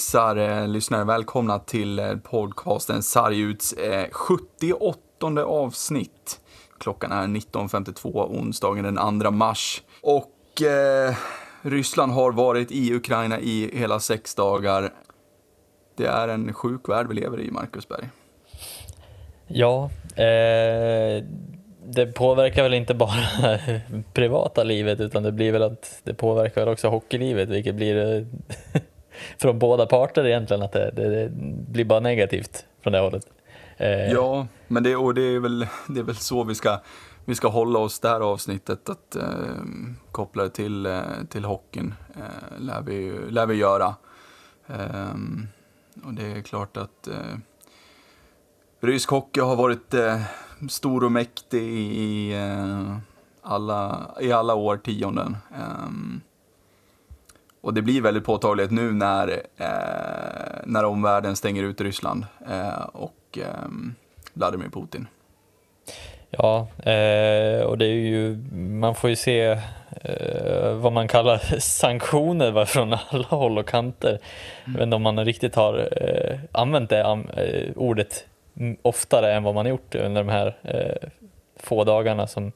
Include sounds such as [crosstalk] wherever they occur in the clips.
hälsar eh, lyssnare välkomna till eh, podcasten Sarguts eh, 78 avsnitt. Klockan är 19.52 onsdagen den 2 mars. Och eh, Ryssland har varit i Ukraina i hela sex dagar. Det är en sjuk värld vi lever i, Marcus Berg. Ja, eh, det påverkar väl inte bara [laughs] privata livet utan det blir väl att det påverkar också hockeylivet vilket blir eh, [laughs] från båda parter egentligen att det, det, det, blir bara negativt från det hållet. Eh. Ja, men det, och det, är väl, det är väl så vi ska, vi ska hålla oss det här avsnittet, att eh, koppla det till, eh, till hockeyn, eh, lär, vi, lär vi göra. Eh, och det är klart att eh, rysk hockey har varit eh, stor och mäktig i, i, eh, alla, i alla årtionden. Um, och det blir väldigt påtagligt nu när, eh, när omvärlden stänger ut Ryssland eh, och eh, Vladimir Putin. Ja, eh, och det är ju, man får ju se eh, vad man kallar [laughs] sanktioner från alla håll och kanter. Mm. Men om man riktigt har eh, använt det eh, ordet oftare än vad man gjort under de här eh, få dagarna som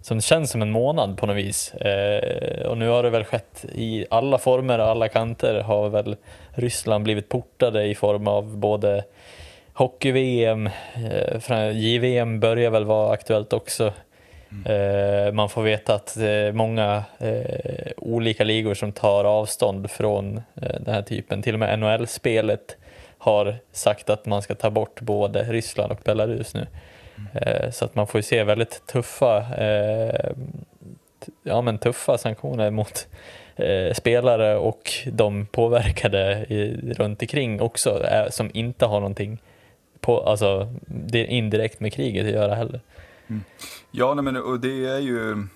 som känns som en månad på något vis. Eh, och nu har det väl skett i alla former och alla kanter har väl Ryssland blivit portade i form av både hockey-VM, eh, JVM börjar väl vara aktuellt också. Mm. man får veta att eh, många eh, olika ligor som tar avstånd från eh, den här typen, till och med NHL-spelet har sagt att man ska ta bort både Ryssland och Belarus nu. Mm. Så att man får ju se väldigt tuffa, eh, ja, men tuffa sanktioner mot eh, spelare och de påverkade i, runt omkring också eh, som inte har någonting på, alltså, det är indirekt med kriget att göra heller. Mm. Ja, nej, men, och det är ju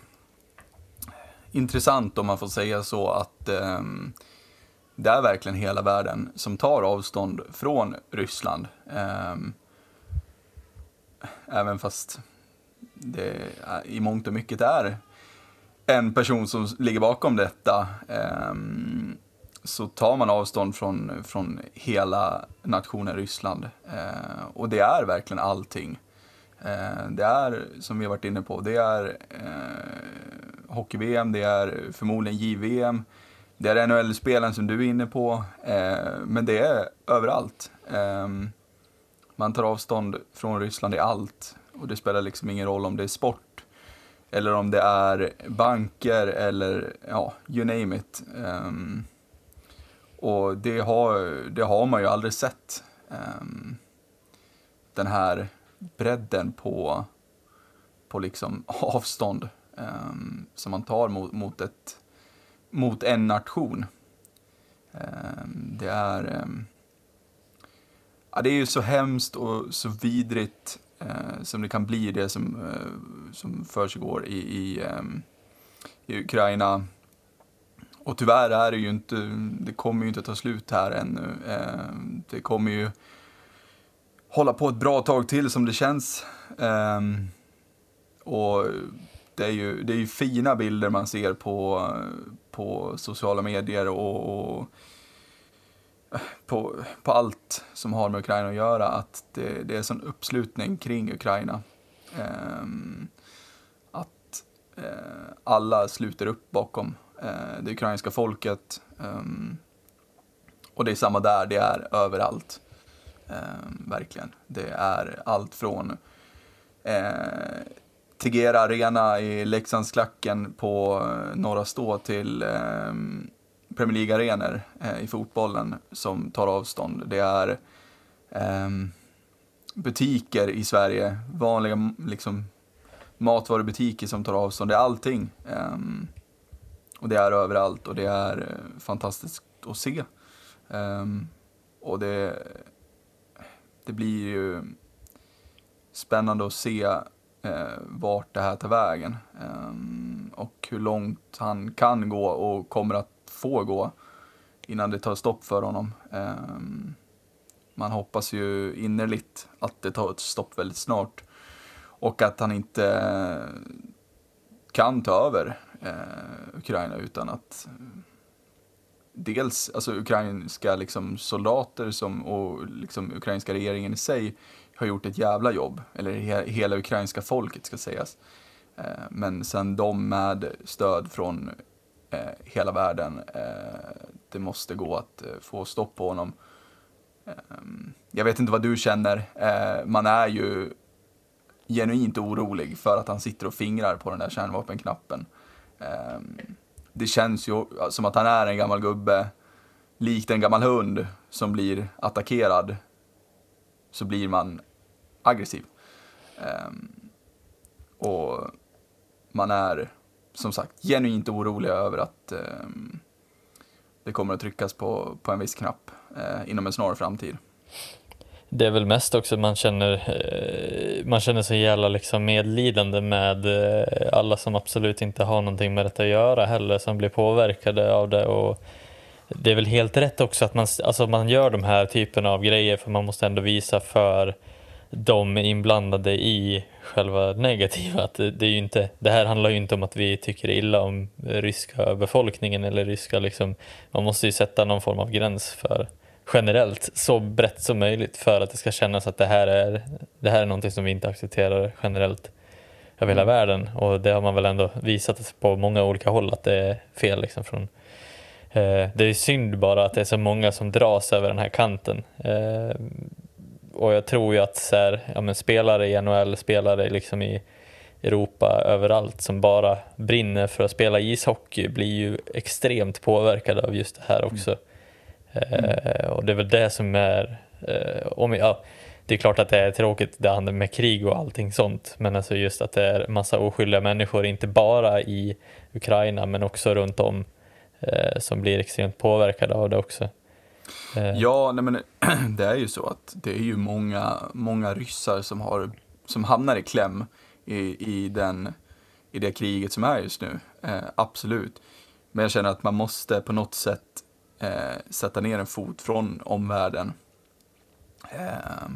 intressant om man får säga så att eh, det är verkligen hela världen som tar avstånd från Ryssland. Eh, Även fast det i mångt och mycket är en person som ligger bakom detta eh, så tar man avstånd från, från hela nationen Ryssland. Eh, och det är verkligen allting. Eh, det är, som vi har varit inne på, det är eh, hockey-VM, det är förmodligen JVM, det är NHL-spelen som du är inne på, eh, men det är överallt. Ehm, man tar avstånd från Ryssland i allt och det spelar liksom ingen roll om det är sport eller om det är banker eller ja, you name it. Um, och det har, det har man ju aldrig sett. Um, den här bredden på, på liksom avstånd um, som man tar mot, mot, ett, mot en nation. det är Ja, det är ju så hemskt och så vidrigt eh, som det kan bli det som, eh, som försiggår i, i, eh, i Ukraina. Och tyvärr är det ju inte, det kommer ju inte ta slut här ännu. Eh, det kommer ju hålla på ett bra tag till som det känns. Ehm, och det är, ju, det är ju fina bilder man ser på, på sociala medier och, och på, på allt som har med Ukraina att göra, att det, det är sån uppslutning kring Ukraina. Um, att uh, alla sluter upp bakom uh, det ukrainska folket. Um, och det är samma där, det är överallt. Um, verkligen. Det är allt från uh, Tegera Arena i Leksandsklacken på Norra Stå till um, Premier League-arenor eh, i fotbollen som tar avstånd. Det är eh, butiker i Sverige, vanliga liksom, matvarubutiker som tar avstånd. Det är allting. Eh, och det är överallt och det är eh, fantastiskt att se. Ehm, och det, det blir ju spännande att se eh, vart det här tar vägen. Ehm, och hur långt han kan gå och kommer att få gå innan det tar stopp för honom. Ehm, man hoppas ju innerligt att det tar ett stopp väldigt snart och att han inte kan ta över eh, Ukraina utan att dels alltså, ukrainska liksom, soldater som, och liksom, ukrainska regeringen i sig har gjort ett jävla jobb, eller he hela ukrainska folket ska sägas. Eh, men sen de med stöd från Eh, hela världen, eh, det måste gå att eh, få stopp på honom. Eh, jag vet inte vad du känner, eh, man är ju genuint orolig för att han sitter och fingrar på den där kärnvapenknappen. Eh, det känns ju som att han är en gammal gubbe, likt en gammal hund som blir attackerad, så blir man aggressiv. Och man är som sagt genuint oroliga över att ehm, det kommer att tryckas på, på en viss knapp eh, inom en snar framtid. Det är väl mest också man känner, eh, man känner sig jävla liksom medlidande med eh, alla som absolut inte har någonting med detta att göra heller, som blir påverkade av det. Och det är väl helt rätt också att man, alltså man gör de här typerna av grejer för man måste ändå visa för de inblandade i själva negativa. Att det, är inte, det här handlar ju inte om att vi tycker illa om ryska befolkningen eller ryska liksom, man måste ju sätta någon form av gräns för generellt så brett som möjligt för att det ska kännas att det här är, det här är någonting som vi inte accepterar generellt över hela mm. världen och det har man väl ändå visat på många olika håll att det är fel liksom från eh, det är synd bara att det är så många som dras över den här kanten. Eh, och jag tror ju att så här, ja, men spelare i NHL, spelare liksom i Europa överallt som bara brinner för att spela ishockey blir ju extremt påverkade av just det här också. Mm. Eh, och det är väl det som är, eh, om, ja, det är klart att det är tråkigt det handlar med krig och allting sånt, men alltså just att det är massa oskyldiga människor, inte bara i Ukraina men också runt om, eh, som blir extremt påverkade av det också. Eh. Ja, nej men [clears throat] det är ju så att det är ju många, många ryssar som, har, som hamnar i kläm i, i, den, i det kriget som är just nu. Eh, absolut. Men jag känner att man måste på något sätt eh, sätta ner en fot från omvärlden. Eh,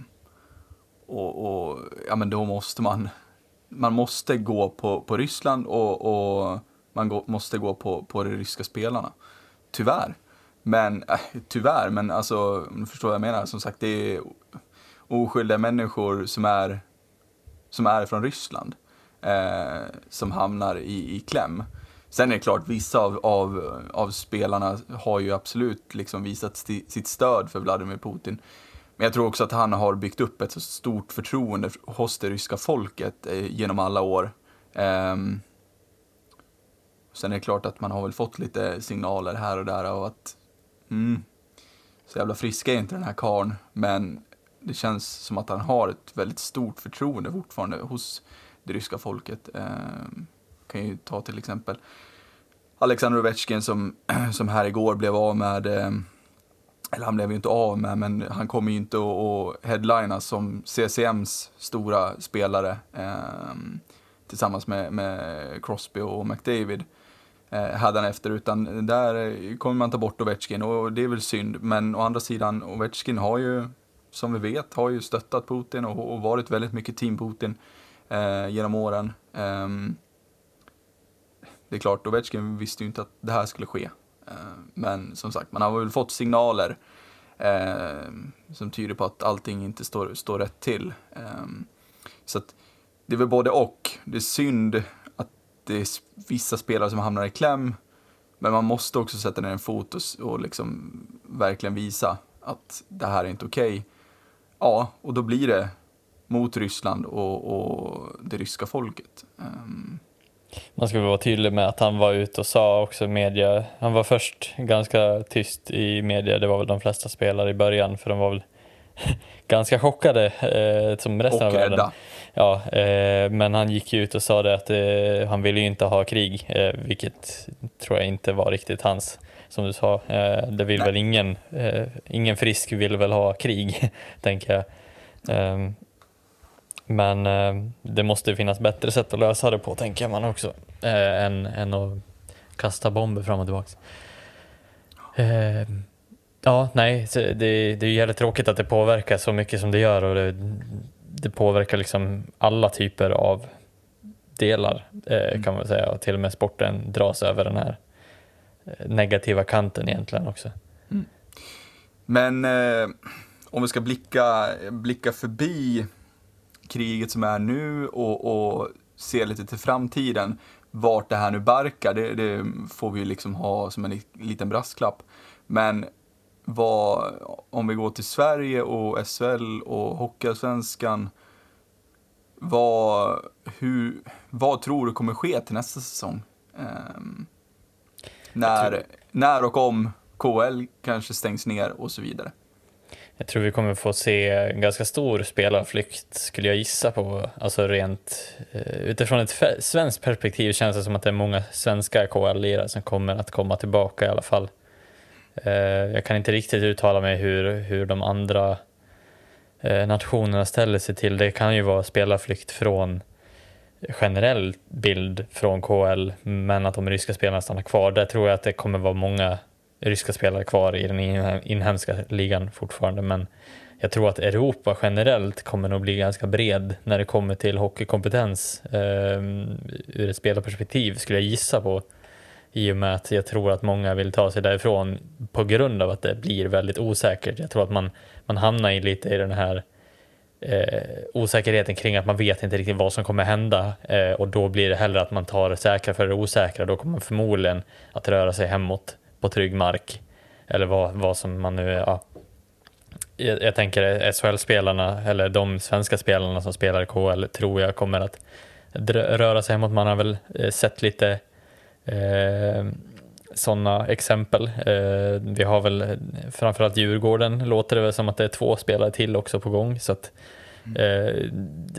och, och, ja men då måste man, man måste gå på, på Ryssland och, och man gå, måste gå på, på de ryska spelarna. Tyvärr. Men äh, tyvärr, men alltså, om du förstår vad jag menar. Som sagt, det är oskyldiga människor som är, som är från Ryssland. Eh, som hamnar i, i kläm. Sen är det klart, vissa av, av, av spelarna har ju absolut liksom visat sti, sitt stöd för Vladimir Putin. Men jag tror också att han har byggt upp ett så stort förtroende hos det ryska folket eh, genom alla år. Eh, sen är det klart att man har väl fått lite signaler här och där av att mm, så jävla frisk är inte den här karn men det känns som att han har ett väldigt stort förtroende fortfarande hos det ryska folket. Eh, kan ju ta till exempel Alexander Ovechkin som, [clears throat] som här igår blev av med, eh, eller han blev ju inte av med, men han kommer ju inte att headlina som CCMs stora spelare eh, tillsammans med, med Crosby och McDavid Eh, hädanefter, efter, utan där kommer man ta bort Ovechkin och det är väl synd. Men å andra sidan, Ovechkin har ju, som vi vet, har ju stöttat Putin och, och varit väldigt mycket team Putin eh, genom åren. Eh, det är klart, Ovechkin visste ju inte att det här skulle ske. Eh, men som sagt, man har väl fått signaler eh, som tyder på att allting inte står, står rätt till. Ehm, så att det är väl både och. Det är synd det är vissa spelare som hamnar i kläm. Men man måste också sätta ner en fot och, och liksom verkligen visa att det här är inte okej. Okay. Ja, och då blir det mot Ryssland och, och det ryska folket. Um... Man ska väl vara tydlig med att han var ute och sa också i media, han var först ganska tyst i media, det var väl de flesta spelare i början för de var väl [laughs] ganska chockade eh, som resten och av världen. Ja, eh, men han gick ju ut och sa det att eh, han ville ju inte ha krig, eh, vilket tror jag inte var riktigt hans. Som du sa, det vill Nej. väl ingen, ingen frisk vill väl ha krig, [laughs] tänker jag. Ehm, men det måste finnas bättre sätt att lösa det på, tänker man också, än, än att kasta bomber fram och tillbaka. Ehm, Ja, nej, det, det är jävligt tråkigt att det påverkar så mycket som det gör och det, det påverkar liksom alla typer av delar eh, mm. kan man säga och till och med sporten dras över den här eh, negativa kanten egentligen också. Mm. Men eh, om vi ska blicka, blicka förbi kriget som är nu och, och se lite till framtiden, vart det här nu barkar, det, det får vi liksom ha som en liten brasklapp. Men vad, om vi går till Sverige och SHL och Hockeyallsvenskan, vad, hur, vad tror du kommer ske till nästa säsong? Um, när, tror... när och om KL kanske stängs ner och så vidare. Jag tror vi kommer få se en ganska stor spelarflykt skulle jag gissa på. Alltså rent uh, utifrån ett svenskt perspektiv känns det som att det är många svenska KL-lirare som kommer att komma tillbaka i alla fall. Eh, jag kan inte riktigt uttala mig hur, hur de andra eh, nationerna ställer sig till. Det kan ju vara spelarflykt från generell bild från KL, men att de ryska spelarna stannar kvar. Där tror jag att det kommer vara många ryska spelare kvar i den inhemska ligan fortfarande, men jag tror att Europa generellt kommer nog bli ganska bred när det kommer till hockeykompetens eh, ur ett spelarperspektiv skulle jag gissa på. I och med att jag tror att många vill ta sig därifrån på grund av att det blir väldigt osäkert. Jag tror att man, man hamnar i lite i den här eh, osäkerheten kring att man vet inte riktigt vad som kommer hända eh, och då blir det hellre att man tar det säkra för det osäkra. Då kommer man förmodligen att röra sig hemåt på trygg mark eller vad, vad som man nu ja. jag, jag tänker SHL-spelarna eller de svenska spelarna som spelar i KHL tror jag kommer att röra sig hemåt. Man har väl eh, sett lite eh, sådana exempel. Eh, vi har väl framförallt Djurgården låter det väl som att det är två spelare till också på gång. Så att, eh,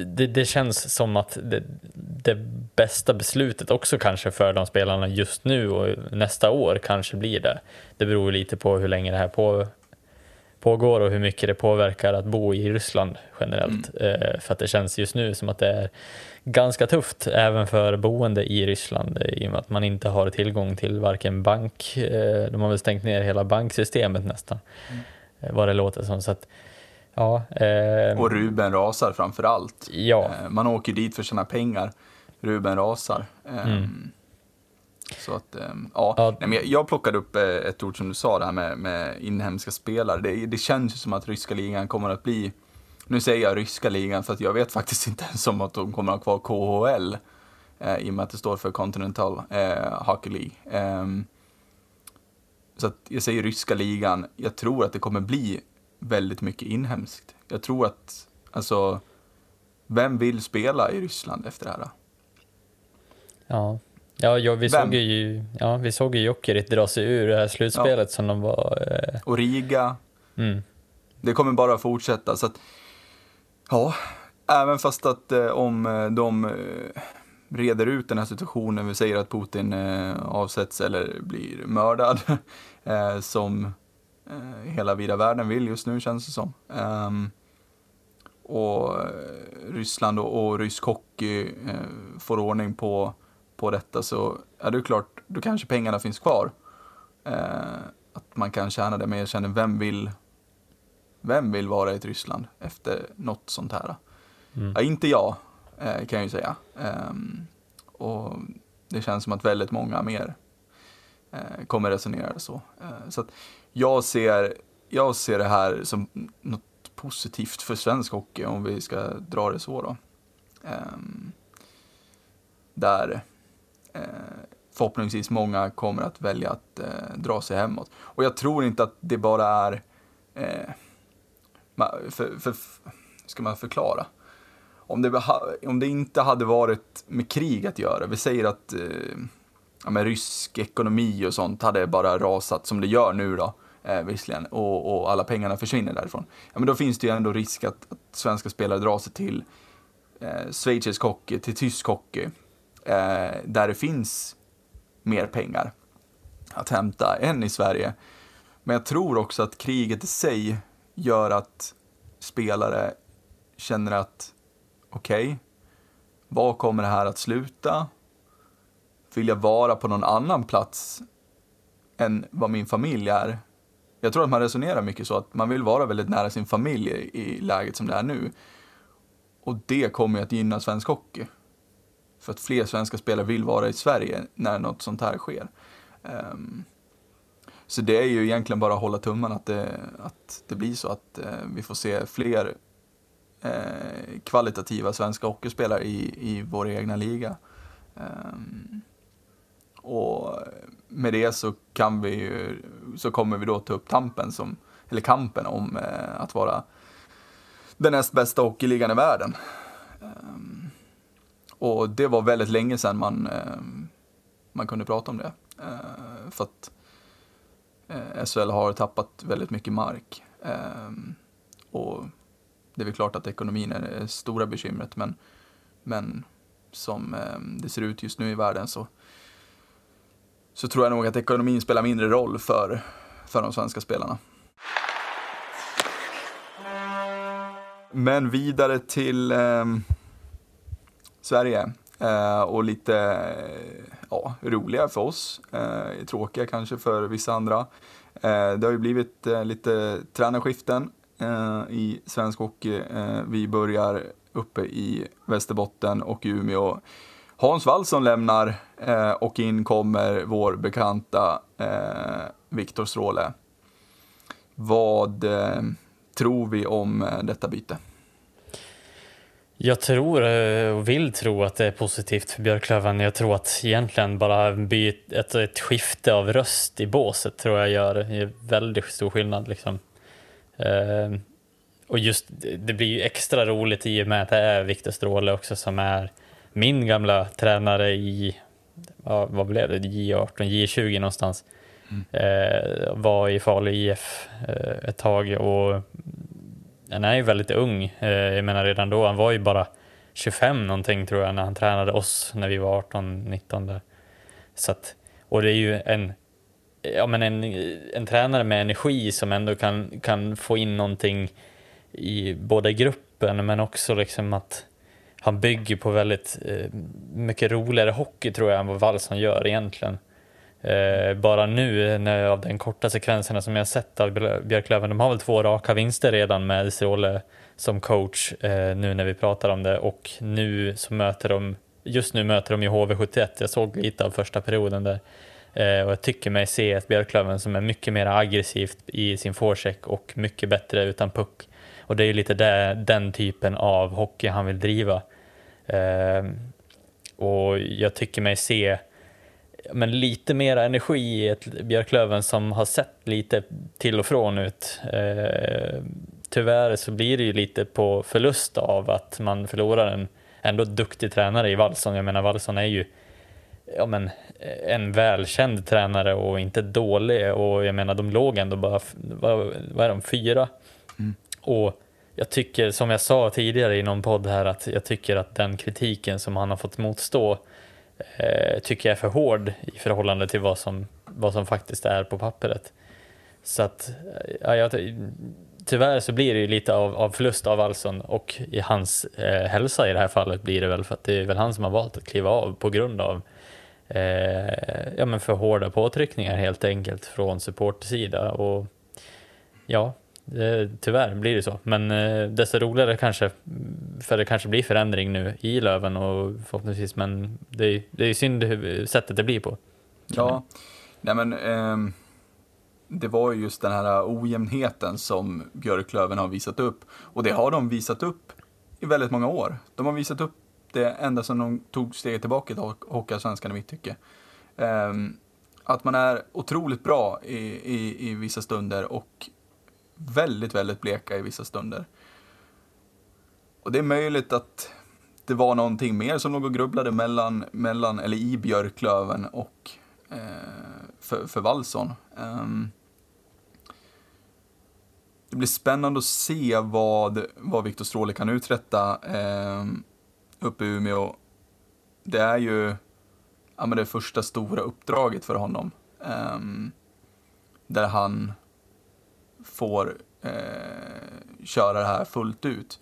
det, det, känns som att det, det, bästa beslutet också kanske för de spelarna just nu och nästa år kanske blir det. Det beror lite på hur länge det här på, pågår och hur mycket det påverkar att bo i Ryssland generellt. Mm. Eh, för att det känns just nu som att det är ganska tufft även för boende i Ryssland i och med att man inte har tillgång till varken bank, eh, de har väl stängt ner hela banksystemet nästan, mm. Eh, vad det låter som. Så att, ja, eh, och Ruben rasar framför allt. Ja. Man åker dit för sina pengar. Ruben rasar. Mm. Så att, ja. ja. Nej, men jag plockade upp ett ord som du sa, det här med, med inhemska spelare. Det, det känns ju som att ryska ligan kommer att bli nu säger jag ryska ligan för att jag vet faktiskt inte ens om att de kommer att ha kvar KHL. Eh, I och med att det står för Continental eh, Hockey League. Eh, så att jag säger ryska ligan. Jag tror att det kommer bli väldigt mycket inhemskt. Jag tror att, alltså, vem vill spela i Ryssland efter det här? Ja, ja, ja vi, såg ju, ja vi såg ju Jokerit dra sig ur det här slutspelet ja. som de var. Eh... Och Riga. Mm. Det kommer bara fortsätta. Så att Ja, även fast att eh, om eh, de eh, reder ut den här situationen, vi säger att Putin eh, avsätts eller blir mördad, [laughs] eh, som eh, hela vida världen vill just nu känns det som. Ehm, och Ryssland och, och rysk hockey får ordning på, på detta så är det klart, då kanske pengarna finns kvar. att man kan tjäna det, men jag känner, vem vill vem vill vara i ett Ryssland efter något sånt här? Mm. Ja, inte jag, eh, kan jag ju säga. Um, och det känns som att väldigt många mer eh, kommer resonera så. Eh, så att jag ser, jag ser det här som något positivt för svensk hockey, om vi ska dra det så då. Um, där eh, Eh, förhoppningsvis många kommer att välja att eh, dra sig hemåt. Och jag tror inte att det bara är eh, för, för, ska man förklara? Om det, om det inte hade varit med krig att göra, vi säger att eh, ja, med rysk ekonomi och sånt hade bara rasat som det gör nu då, eh, visserligen, och, och alla pengarna försvinner därifrån. Ja, men då finns det ju ändå risk att, att svenska spelare drar sig till eh, schweizisk hockey, till tysk hockey, eh, där det finns mer pengar att hämta än i Sverige. Men jag tror också att kriget i sig gör att spelare känner att okej, okay, var kommer det här att sluta? Vill jag vara på någon annan plats än vad min familj är? Jag tror att man resonerar mycket så att man vill vara väldigt nära sin familj i läget som det är nu. Och det kommer ju att gynna svensk hockey. För att fler svenska spelare vill vara i Sverige när något sånt här sker. Um, så det är ju egentligen bara att hålla tummen att det, att det blir så att uh, vi får se fler uh, kvalitativa svenska hockeyspelare i, i vår egna liga. Um, och med det så kan vi ju, så kommer vi då ta upp tampen som, eller kampen om uh, att vara den näst bästa hockeyligan i världen. Um, och det var väldigt länge sedan man, eh, man kunde prata om det. Eh, för att eh, SHL har tappat väldigt mycket mark. Och det är väl klart att ekonomin är det stora bekymret, men, men som det ser ut just nu i världen så, så tror jag nog att ekonomin spelar mindre roll för, för de svenska spelarna. Men vidare till eh, Sverige eh, och lite eh, ja, roliga för oss, eh, tråkiga kanske för vissa andra. Eh, det har ju blivit eh, lite tränarskiften eh, i svensk hockey. Eh, vi börjar uppe i Västerbotten och Umeå. Hans Wallson lämnar eh, och in kommer vår bekanta Viktor Stråle. Vad tror vi om eh, detta byte? Jag tror eh, och vill tro att det är positivt för Björklöven. Jag tror att egentligen bara byt, ett, ett skifte av röst i båset tror jag gör väldigt stor skillnad. Liksom. Eh, och just det blir ju extra roligt i och med att det är Viktor Stråle också som är min gamla tränare i, ja, vad blev det, J18, J20 någonstans. Eh, var i Falu IF eh, ett tag och han är ju väldigt ung. Eh, jag menar redan då, han var ju bara 25 någonting tror jag när han tränade oss när vi var 18-19 där. Så att, och det är ju en, ja, men en, en tränare med energi som ändå kan, kan få in någonting i både gruppen men också liksom att han bygger på väldigt eh, mycket roligare hockey tror jag än vad Wallson gör egentligen. Eh, bara nu när, av den korta sekvenserna som jag sett av Björklöven, de har väl två raka vinster redan med Stråle som coach eh, nu när vi pratar om det och nu så möter de, just nu möter de ju HV71, jag såg lite av första perioden där eh, och jag tycker mig se ett Björklöven som är mycket mer aggressivt i sin forecheck och mycket bättre utan puck. Och det är ju lite där, den typen av hockey han vill driva. Eh, och jag tycker mig se men lite mer energi i ett Björklöven som har sett lite till och från ut. Eh, tyvärr så blir det ju lite på förlust av att man förlorar en ändå duktig tränare i Wallson. Jag menar Wallson är ju ja, men, en välkänd tränare och inte dålig och jag menar de låg ändå bara, vad, vad är de, fyra? Mm. Och jag tycker, som jag sa tidigare i någon podd här, att jag tycker att den kritiken som han har fått motstå eh, tycker jag är för hård i förhållande till vad som, vad som faktiskt är på pappret. Så att, eh, ja, jag, tyvärr så blir det ju lite av, av förlust av Wallson och i hans eh, hälsa i det här fallet blir det väl för att det är väl han som har valt att kliva av på grund av eh, ja, men för hårda påtryckningar helt enkelt från supportsida och ja, Eh, tyvärr blir det så, men eh, desto roligare kanske, för det kanske blir förändring nu i Löven och förhoppningsvis, men det är, det är synd sättet det blir på. Ja, nej men eh, det var ju just den här ojämnheten som Björklöven har visat upp och det har de visat upp i väldigt många år. De har visat upp det ända sedan de tog steget tillbaka till Hockeyallsvenskan i mitt tycke. Eh, att man är otroligt bra i, i, i vissa stunder och väldigt, väldigt bleka i vissa stunder. Och det är möjligt att det var någonting mer som låg och grubblade mellan, mellan eller i Björklöven och eh, för, för Wallson. Um, det blir spännande att se vad, vad Viktor Stråle kan uträtta eh, uppe i Umeå. Det är ju ja, men det första stora uppdraget för honom. Eh, där han får eh, köra det här fullt ut.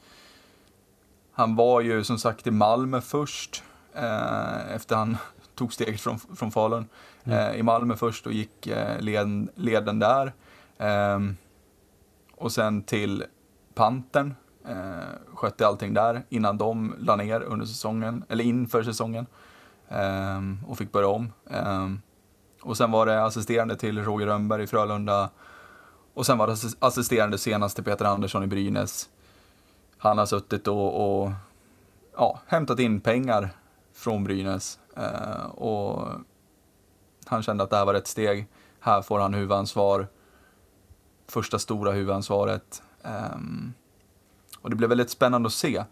Han var ju som sagt i Malmö först, eh, efter han [laughs] tog steget från, från Falun. Mm. Eh, I Malmö först och gick eh, led, leden där. Ehm, och sen till Pantern, eh, skötte allting där innan de la ner under säsongen, eller inför säsongen. Ehm, och fick börja om. Ehm, Och sen var det assisterande till Roger Rönnberg i Frölunda. Och sen var det assisterande senast till Peter Andersson i Brynäs. Han har suttit och, och ja, hämtat in pengar från Brynäs. Eh, och han kände att det här var rätt steg. Här får han huvudansvar. Första stora huvudansvaret. Eh, och det blev väldigt spännande att se.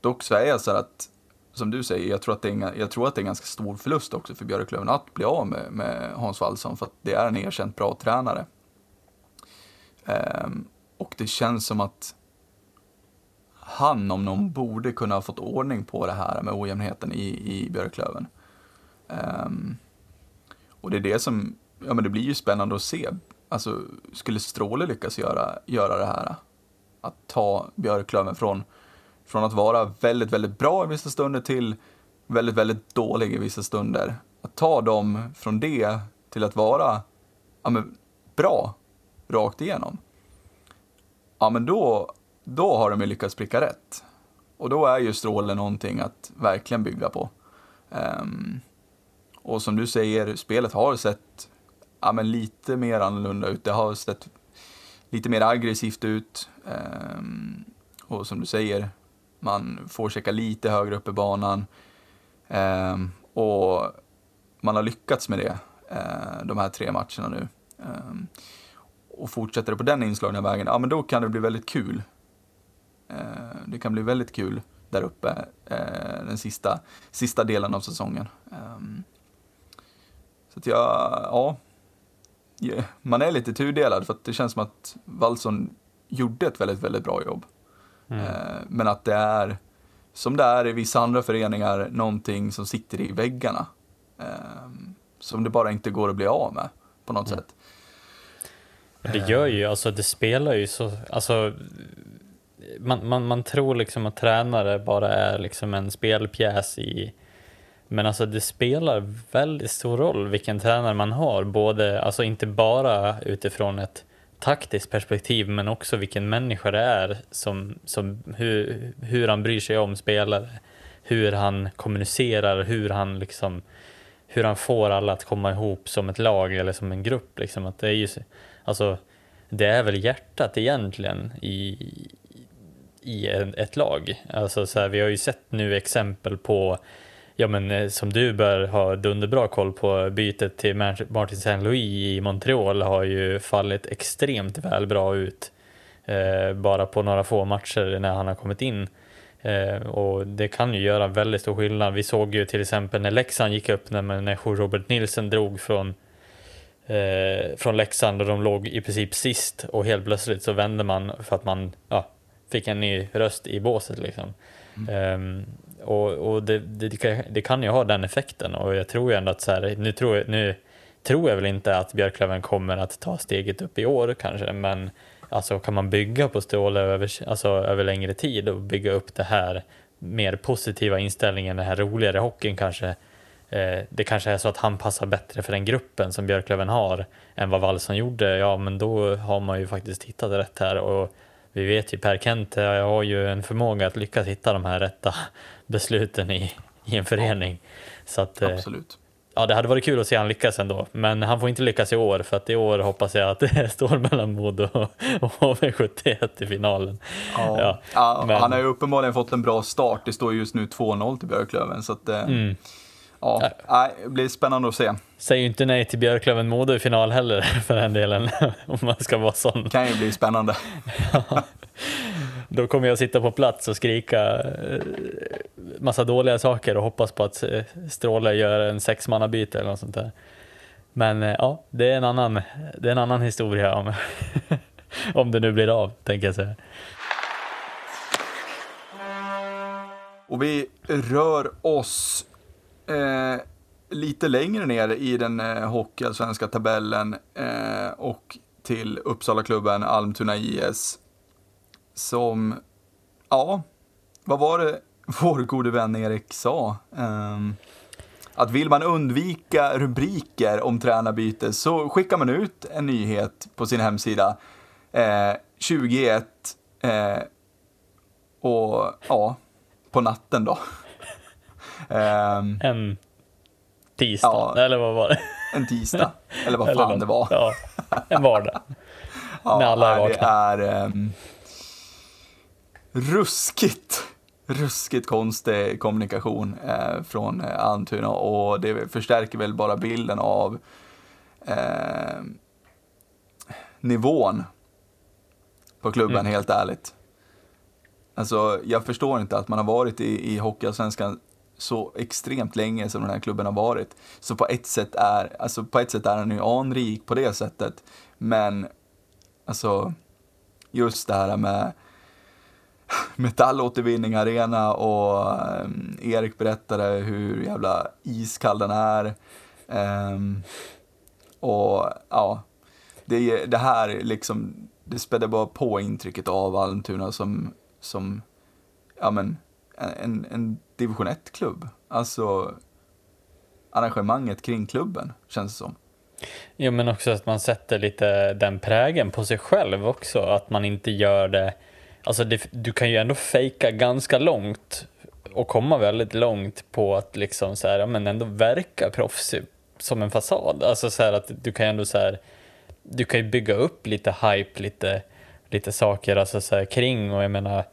Dock så är jag så att, som du säger, jag tror att det är en, jag tror att det är en ganska stor förlust också för Björklöven att bli av med, med Hans Wallson för att det är en erkänt bra tränare. Um, och det känns som att han om någon borde kunna ha fått ordning på det här med ojämnheten i, i Björklöven. Um, och det är det som, ja men det blir ju spännande att se. Alltså, skulle Stråle lyckas göra, göra det här? Att ta Björklöven från, från att vara väldigt, väldigt bra i vissa stunder till väldigt, väldigt dålig i vissa stunder. Att ta dem från det till att vara ja, men, bra rakt igenom. Ja, men då, då har de ju lyckats pricka rätt. Och då är ju Stråle någonting att verkligen bygga på. Um, och som du säger, spelet har sett ja, men lite mer annorlunda ut. Det har sett lite mer aggressivt ut. Um, och som du säger, man får checka lite högre upp i banan. Um, och man har lyckats med det uh, de här tre matcherna nu. Um, och fortsätter det på den inslagna vägen, ja men då kan det bli väldigt kul. Uh, det kan bli väldigt kul där uppe uh, den sista, sista delen av säsongen. så att jag, ja, man är lite tudelad för att det känns som att Wallson gjorde ett väldigt, väldigt bra jobb. Mm. Men att det är, som det är i vissa andra föreningar, någonting som sitter i väggarna. Som det bara inte går att bli av med på något mm. sätt. Det gör ju, alltså det spelar ju så, alltså man, man, man tror liksom att tränare bara är liksom en spelpjäs i men alltså det spelar väldigt stor roll vilken tränare man har, både, alltså inte bara utifrån ett taktiskt perspektiv men också vilken människa det är, som, som hur, hur han bryr sig om spelare, hur han kommunicerar, hur han liksom hur han får alla att komma ihop som ett lag eller som en grupp. Liksom. Att det, är ju, alltså, det är väl hjärtat egentligen i, i ett lag. Alltså, så här, vi har ju sett nu exempel på ja, men, eh, som du bör ha dunderbra koll på, bytet till Martin Saint-Louis i Montreal har ju fallit extremt väl bra ut eh, bara på några få matcher när han har kommit in. Eh, och det kan ju göra väldigt stor skillnad. Vi såg ju till exempel när Leksand gick upp när, när Robert Nilsson drog från eh, från Leksand och de låg i princip sist och helt plötsligt så vände man för att man ja, fick en ny röst i båset liksom. Mm. Um, och, och det, det, det, kan ju ha den effekten och jag tror ju ändå att så här, nu tror jag, nu tror jag väl inte att Björklöven kommer att ta steget upp i år kanske, men alltså kan man bygga på Stråle över, alltså, över längre tid och bygga upp det här mer positiva inställningen, den här roligare hockeyn kanske, det kanske är så att han passar bättre för den gruppen som Björklöven har än vad Wallson gjorde, ja men då har man ju faktiskt hittat rätt här och vi vet ju Per Kent har ju en förmåga att lyckas hitta de här rätta [laughs] besluten i, i en förening. Så att, eh, Absolut. Ja, det hade varit kul att se han lyckas ändå, men han får inte lyckas i år för att i år hoppas jag att det [laughs] står mellan Modo och HV71 i finalen. Ja. ja. ja men... Han har ju uppenbarligen fått en bra start. Det står just nu 2-0 till Björklöven, så att, eh, mm. Ja, ja. det blir spännande att se. Säger ju inte nej till Björklöven-Modo i final heller [laughs] för den delen, [laughs] om man ska vara sån. Kan ju bli spännande. [laughs] ja. Då kommer jag sitta på plats och skrika eh, massa dåliga saker och hoppas på att eh, Stråle gör en sexmannabyte eller något sånt där. Men eh, ja, det är en annan, det är en annan historia om, om det nu blir av, tänker jag säga. Och vi rör oss eh, lite längre ner i den eh, hockeyallsvenska tabellen eh, och till Uppsala-klubben Almtuna IS som, ja, vad var det [laughs] vår gode vän Erik sa? Um, att vill man undvika rubriker om tränarbyte så skickar man ut en nyhet på sin hemsida eh, 21 eh, och ja, på natten då. [laughs] um, en tisdag, ja, eller vad var det? en tisdag. [laughs] Eller vad fan Eller det var. Ja, en vardag. [laughs] Ja, när alla är vakna. Det är um, ruskigt, ruskigt konstig kommunikation eh, från eh, Almtuna och det förstärker väl bara bilden av eh, nivån på klubben, Mm. helt ärligt. Alltså, jag förstår inte att man har varit i, i Hockeyallsvenskan så extremt länge som den här klubben har varit. Så på ett sätt är, alltså på ett sätt är han ju anrik på det sättet. Men, alltså, just det här med [laughs] metallåtervinning arena och um, Erik berättade hur jävla iskall den är. Um, och ja, det, det här liksom, det spädde bara på intrycket av Almtuna som, som ja men, en, en division 1-klubb. Alltså, arrangemanget kring klubben, känns det som. Jo, men också att man sätter lite den prägen på sig själv också. Att man inte gör det... Alltså, det, du kan ju ändå fejka ganska långt och komma väldigt långt på att liksom så här, ja, men ändå verka proffsig som en fasad. Alltså så här att du kan ju ändå så här, du kan ju bygga upp lite hype, lite, lite saker alltså så här kring och jag menar,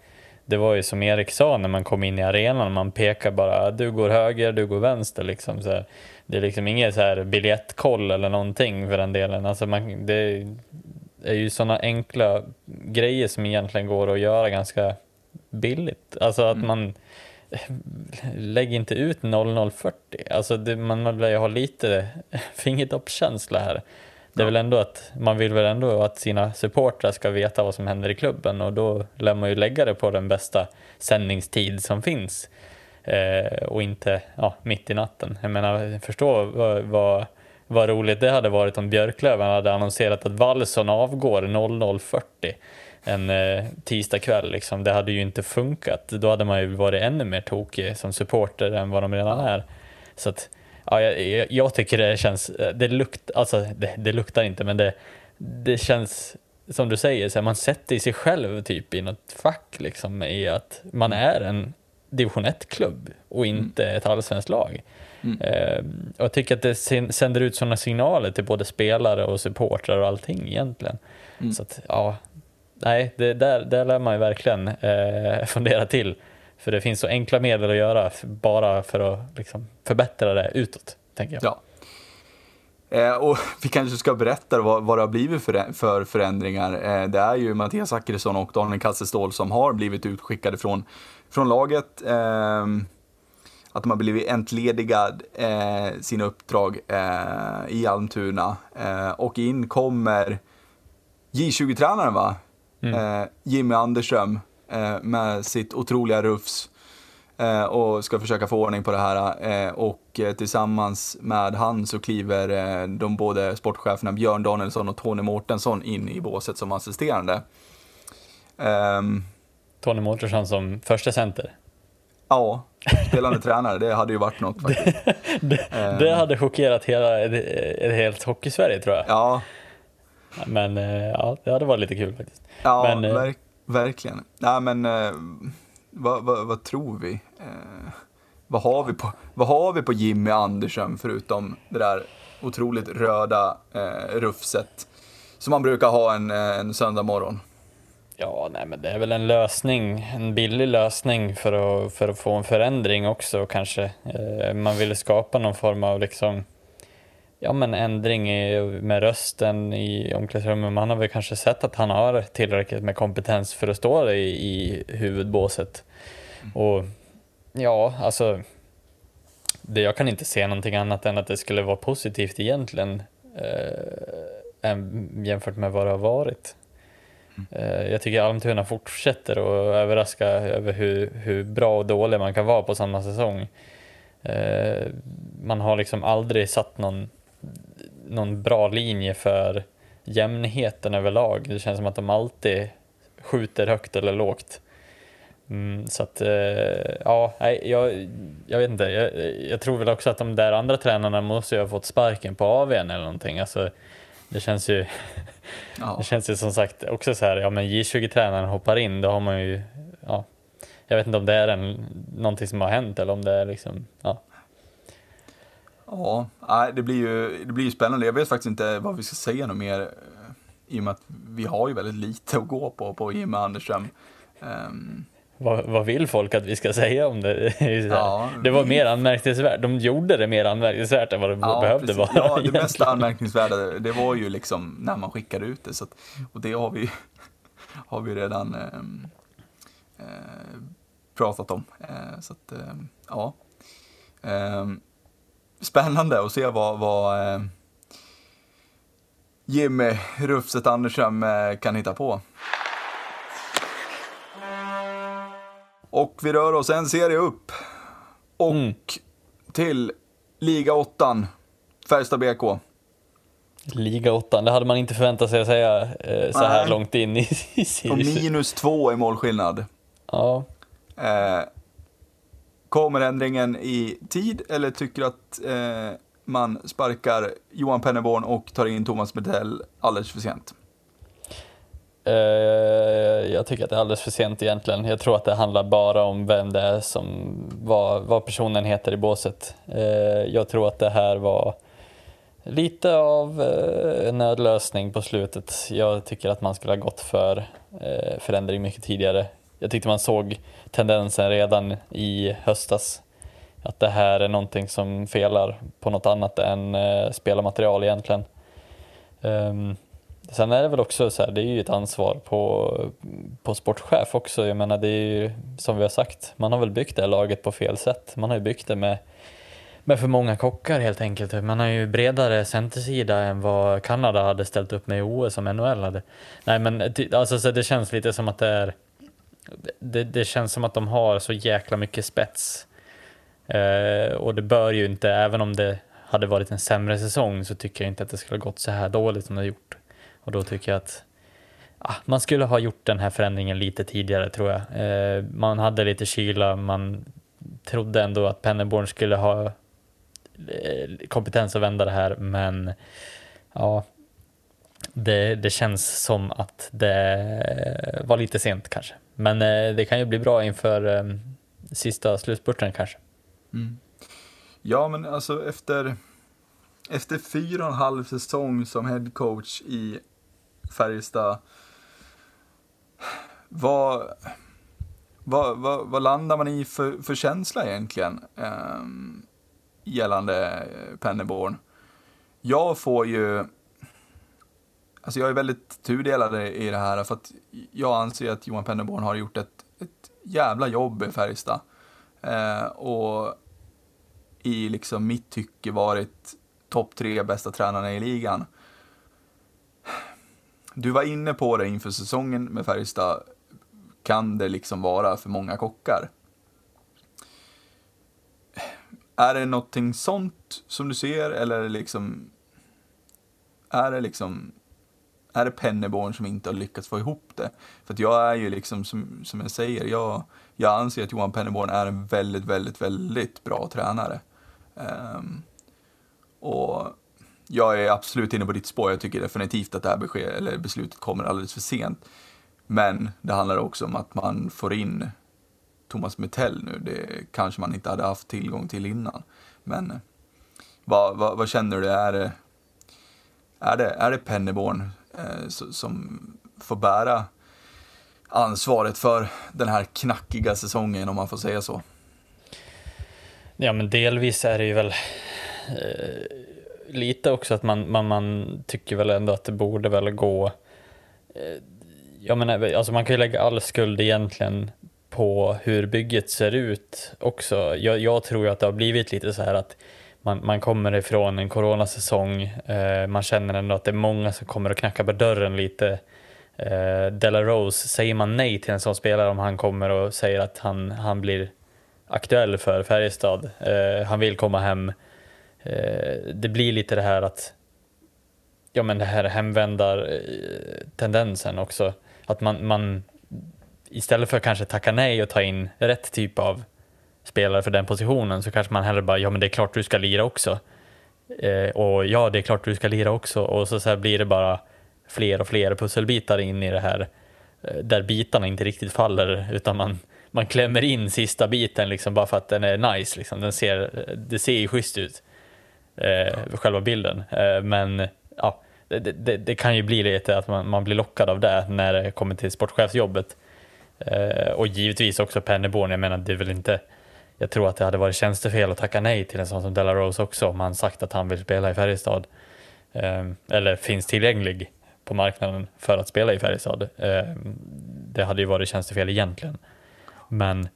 det var ju som Erik sa när man kom in i arenan, man pekar bara du går höger, du går vänster liksom. Så här. Det är liksom ingen så här biljettkoll eller någonting för den delen. Alltså man, det är ju sådana enkla grejer som egentligen går att göra ganska billigt. Alltså att man lägger inte ut 0040. Alltså det, man vill ju ha lite [laughs] fingertoppskänsla här. Det är väl ändå att man vill väl ändå att sina supportrar ska veta vad som händer i klubben och då lär man ju lägga det på den bästa sändningstid som finns. Eh, och inte ja, mitt i natten. Jag menar, förstå vad, vad, vad roligt det hade varit om Björklöven hade annonserat att Wallson avgår 00.40 en eh, tisdag kväll. Liksom. Det hade ju inte funkat. Då hade man ju varit ännu mer tokig som supporter än vad de redan är. Så att, ja, jag, jag tycker det känns, det, lukt, alltså, det, det luktar inte, men det, det känns som du säger, så här, man sätter sig själv typ i något fack liksom, i att man är en division 1-klubb och inte ett allsvenskt lag. Mm. Eh, och jag tycker att det sänder ut sådana signaler till både spelare och supportrar och allting egentligen. Mm. Så att, ja, nej, det, där, där lär man ju verkligen eh, [laughs] fundera till. För det finns så enkla medel att göra bara för att liksom, förbättra det utåt, tänker jag. Ja. Eh, och [laughs] vi kanske ska berätta vad, vad det har blivit för, för förändringar. Eh, det är ju Mattias Zachrisson och Daniel Kassestål som har blivit utskickade från, från laget. Eh, att de har blivit entledigad eh, sina uppdrag eh, i Almtuna. Eh, och in kommer J20-tränaren va? Eh, Jimmy Anderström eh, med sitt otroliga rufs eh, och ska försöka få ordning på det här. Eh, och eh, tillsammans med han så kliver eh, de både sportcheferna Björn Danielsson och Tony Mårtensson in i båset som assisterande. Ehm, Tony Mårtensson som första center. ja, spelande [laughs] tränare, det hade ju varit något faktiskt. [laughs] Det, det hade chockerat hela, ett, helt hockeysverige tror jag. Ja, Men eh, ja, det hade varit lite kul faktiskt. ja Men, eh, verk, verkligen. Nej men, eh, vad, vad, vad tror vi? Eh, vad, har vi på, vad har vi på Jimmy Andersson förutom det där otroligt röda eh, rufset som man brukar ha en, eh, en söndag morgon? Ja, nej, men det är väl en lösning, en billig lösning för att, för att få en förändring också kanske. Eh, man ville skapa någon form av liksom, ja men ändring i, med rösten i omklädningsrummet. Man har väl kanske sett att han har tillräckligt med kompetens för att stå i, i huvudbåset. Och ja, alltså, det, jag kan inte se någonting annat än att det skulle vara positivt egentligen, eh, jämfört med vad det har varit. Eh, Jag tycker Almtuna fortsätter att överraska över hur, hur bra och dålig man kan vara på samma säsong. Eh, Man har liksom aldrig satt någon, någon bra linje för jämnheten överlag. Det känns som att de alltid skjuter högt eller lågt. Mm, så att, eh, ja, nej, jag, jag vet inte. Jag, jag tror väl också att de där andra tränarna måste ju ha fått sparken på AWn eller någonting. Alltså, det känns ju Ja. [laughs] det känns ju som sagt också så här, ja men J20-tränaren hoppar in, då har man ju, ja, jag vet inte om det är en, någonting som har hänt eller om det är liksom, ja. Ja, det blir, ju, det blir ju spännande. Jag vet faktiskt inte vad vi ska säga något mer. eh, I och med att vi har ju väldigt lite att gå på, på Jimmy Anderström. Ehm, Vad, vad vill folk att vi ska säga om det? [laughs] Ja, det var vi- mer anmärkningsvärt. De gjorde det mer anmärkningsvärt än vad det behövde precis. vara. Ja, det [laughs] egentligen. mest anmärkningsvärda, det var ju liksom när man skickade ut det. Så att, och det har vi, [laughs] har vi redan eh, pratat om. Eh, så att, ehm, ja. Spännande att se vad, vad eh, Jimmy Rufset Anderström eh, kan hitta på. Och vi rör oss en serie upp. Och Mm. till Liga 8, Färjestad BK. Liga 8, det hade man inte förväntat sig att säga eh, så här Nej. långt in i, i Och serien. minus två i målskillnad. Ja, Eh, kommer ändringen i tid eller tycker du att eh, man sparkar Johan Penneborn och tar in Thomas Medell alldeles för sent? Uh, jag tycker att det är alldeles för sent egentligen. Jag tror att det handlar bara om vem det är som, vad, vad personen heter i båset. Uh, jag tror att det här var lite av eh, en nödlösning på slutet. Jag tycker att man skulle ha gått för eh, förändring mycket tidigare. Jag tyckte man såg tendensen redan i höstas. Att det här är någonting som felar på något annat än eh, spelarmaterial egentligen. Um, sen är det väl också så här, det är ju ett ansvar på, på sportchef också. Jag menar det är ju som vi har sagt, man har väl byggt det här laget på fel sätt. Man har ju byggt det med med för många kockar helt enkelt. Man har ju bredare centersida än vad Kanada hade ställt upp med i OS som NHL hade. Nej men alltså, så det känns lite som att det är det, det känns som att de har så jäkla mycket spets. Eh, och det bör ju inte, även om det hade varit en sämre säsong så tycker jag inte att det skulle ha gått så här dåligt som det har gjort. Och då tycker jag att ah, man skulle ha gjort den här förändringen lite tidigare tror jag. Eh, man hade lite kyla, man trodde ändå att Penneborn skulle ha eh, kompetens att vända det här, men ja, det, det känns som att det var lite sent kanske. Men eh, det kan ju bli bra inför eh, sista slutspurten kanske. Mm. Ja, men alltså efter, efter fyra och en halv säsong som headcoach i Färjestad, vad, vad, vad, vad landar man i för, för känsla egentligen ehm, gällande eh, Penneborn? Jag får ju, alltså jag är väldigt tudelad i det här för att jag anser att Johan Pennerborn har gjort ett, ett jävla jobb i Färjestad. Eh, och i liksom mitt tycke varit topp tre bästa tränarna i ligan. Du var inne på det inför säsongen med Färjestad. Kan det liksom vara för många kockar? Är det någonting sånt som du ser eller liksom är det liksom är det Penneborn som inte har lyckats få ihop det? För att jag är ju liksom, som, som jag säger, jag, jag anser att Johan Penneborn är en väldigt, väldigt, väldigt bra tränare. Um, och jag är absolut inne på ditt spår. Jag tycker definitivt att det här besked, eller beslutet kommer alldeles för sent. Men det handlar också om att man får in Thomas Metell nu. Det kanske man inte hade haft tillgång till innan. Men eh, vad, vad, vad känner du? Är det, är det, är det Penneborn Eh, som får bära ansvaret för den här knackiga säsongen om man får säga så? Ja, men delvis är det ju väl eh, lite också att man, man, man tycker väl ändå att det borde väl gå. Eh, jag menar, alltså man kan ju lägga all skuld egentligen på hur bygget ser ut också. Jag, jag tror ju att det har blivit lite så här att man, man kommer ifrån en coronasäsong, eh, man känner ändå att det är många som kommer att knacka på dörren lite. Eh, Della Rose, säger man nej till en sån spelare om han kommer och säger att han, han blir aktuell för Färjestad, eh, han vill komma hem. Eh, det blir lite det här att, ja men det här hemvändar-tendensen eh, också. Att man, man istället för att kanske tacka nej och ta in rätt typ av spelare för den positionen så kanske man hellre bara, ja men det är klart du ska lira också. Eh, och ja, det är klart du ska lira också. Och så, så här blir det bara fler och fler pusselbitar in i det här eh, där bitarna inte riktigt faller utan man, man klämmer in sista biten liksom bara för att den är nice. Liksom. Den ser, det ser ju schysst ut. eh, själva bilden. Eh, men ja, det, det, det, kan ju bli lite att man, man blir lockad av det när det kommer till sportchefsjobbet. Eh, och givetvis också Pennyborn, jag menar det är väl inte jag tror att det hade varit tjänstefel att tacka nej till en sån som Della Rose också om han sagt att han vill spela i Färjestad. Eh, eller finns tillgänglig på marknaden för att spela i Färjestad. Eh, det hade ju varit tjänstefel egentligen. Men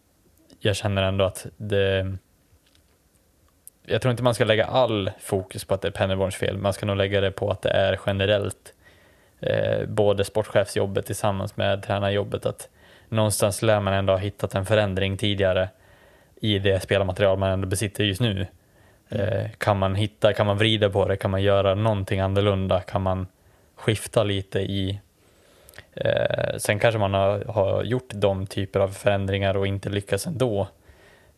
jag känner ändå att det... Jag tror inte man ska lägga all fokus på att det är Pennerborns fel. Man ska nog lägga det på att det är generellt eh, både sportchefsjobbet tillsammans med tränarjobbet. Att någonstans lär man ändå ha hittat en förändring tidigare i det spelarmaterial man ändå besitter just nu. Eh, kan man hitta, kan man vrida på det, kan man göra någonting annorlunda, kan man skifta lite i eh, Sen kanske man har, har, gjort de typer av förändringar och inte lyckats ändå.